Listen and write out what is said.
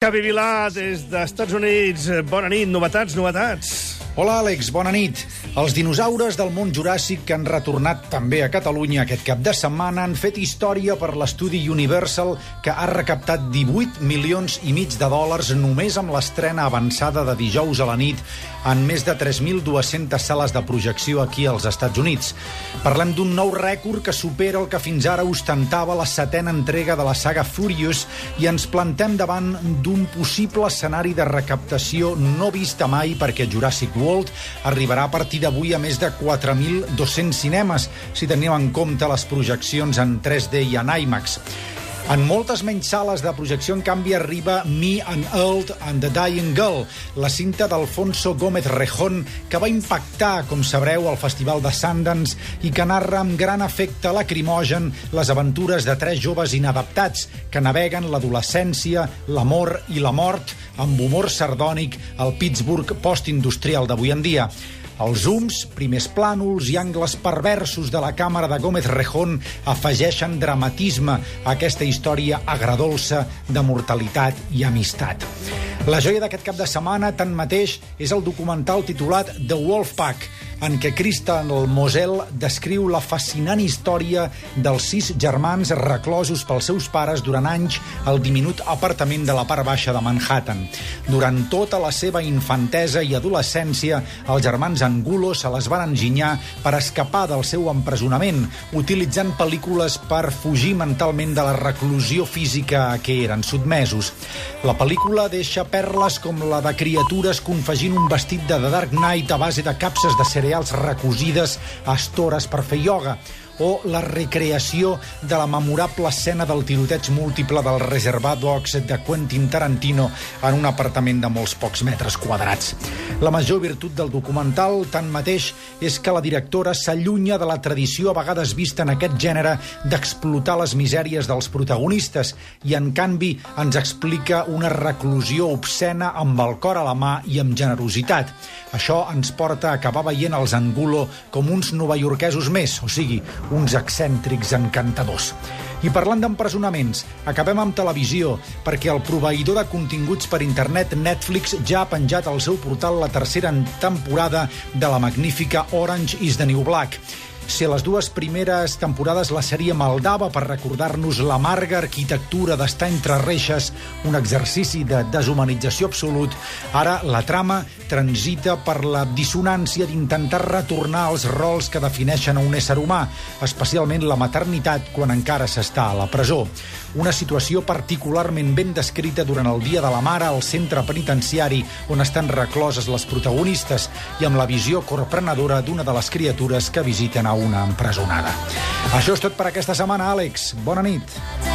Xavi Vilà, des d'Estats Units. Bona nit, novetats, novetats. Hola, Àlex, bona nit. Els dinosaures del món juràssic que han retornat també a Catalunya aquest cap de setmana han fet història per l'estudi Universal que ha recaptat 18 milions i mig de dòlars només amb l'estrena avançada de dijous a la nit en més de 3.200 sales de projecció aquí als Estats Units. Parlem d'un nou rècord que supera el que fins ara ostentava la setena entrega de la saga Furious i ens plantem davant d'un possible escenari de recaptació no vista mai perquè Jurassic World arribarà a partir d'avui a més de 4.200 cinemes, si tenim en compte les projeccions en 3D i en IMAX. En moltes menys sales de projecció, en canvi, arriba Me and Earl and the Dying Girl, la cinta d'Alfonso Gómez Rejón, que va impactar, com sabreu, al Festival de Sundance i que narra amb gran efecte lacrimogen les aventures de tres joves inadaptats que naveguen l'adolescència, l'amor i la mort amb humor sardònic al Pittsburgh postindustrial d'avui en dia. Els zooms, primers plànols i angles perversos de la càmera de Gómez Rejón afegeixen dramatisme a aquesta història agradolça de mortalitat i amistat. La joia d'aquest cap de setmana, tanmateix, és el documental titulat The Wolfpack, en què Christian Mosel descriu la fascinant història dels sis germans reclosos pels seus pares durant anys al diminut apartament de la part baixa de Manhattan. Durant tota la seva infantesa i adolescència, els germans Angulo se les van enginyar per escapar del seu empresonament, utilitzant pel·lícules per fugir mentalment de la reclusió física a què eren sotmesos. La pel·lícula deixa perles com la de criatures confegint un vestit de The Dark Knight a base de capses de cereals recosides a estores per fer ioga o la recreació de la memorable escena del tiroteig múltiple del Reservat Dogs de Quentin Tarantino en un apartament de molts pocs metres quadrats. La major virtut del documental, tanmateix, és que la directora s'allunya de la tradició a vegades vista en aquest gènere d'explotar les misèries dels protagonistes i, en canvi, ens explica una reclusió obscena amb el cor a la mà i amb generositat. Això ens porta a acabar veient els Angulo com uns novaiorquesos més, o sigui, uns excèntrics encantadors. I parlant d'empresonaments, acabem amb televisió, perquè el proveïdor de continguts per internet Netflix ja ha penjat al seu portal la tercera temporada de la magnífica Orange is the New Black. Si a les dues primeres temporades la sèrie maldava per recordar-nos l'amarga arquitectura d'estar entre reixes, un exercici de deshumanització absolut, ara la trama transita per la dissonància d'intentar retornar als rols que defineixen a un ésser humà, especialment la maternitat quan encara s'està a la presó. Una situació particularment ben descrita durant el Dia de la Mare al centre penitenciari on estan recloses les protagonistes i amb la visió corprenedora d'una de les criatures que visiten a una empresonada. Això és tot per aquesta setmana, Àlex. Bona nit.